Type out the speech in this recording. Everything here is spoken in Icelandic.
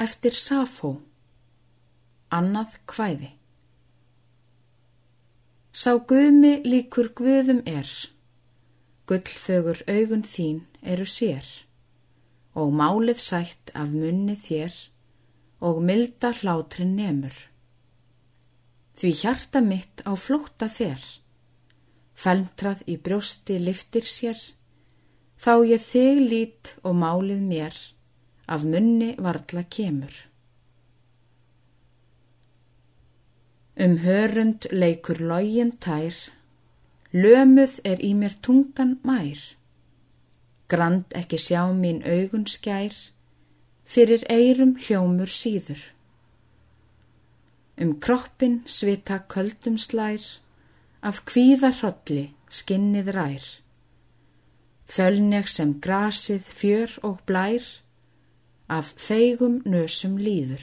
eftir Safó Annað kvæði Sá gumi líkur guðum er, gullfögur augun þín eru sér, og málið sætt af munni þér, og milda hlátrin nemur. Því hjarta mitt á flótta fer, felmtrað í brjósti liftir sér, þá ég þig lít og málið mér, af munni varla kemur. Um hörund leikur login tær, lömuð er í mér tungan mær. Grand ekki sjá mín augun skær, fyrir eirum hljómur síður. Um kroppin svita köldum slær, af kvíða hrolli skinnið rær. Fölneg sem grasið fjör og blær, af feigum nösum líður.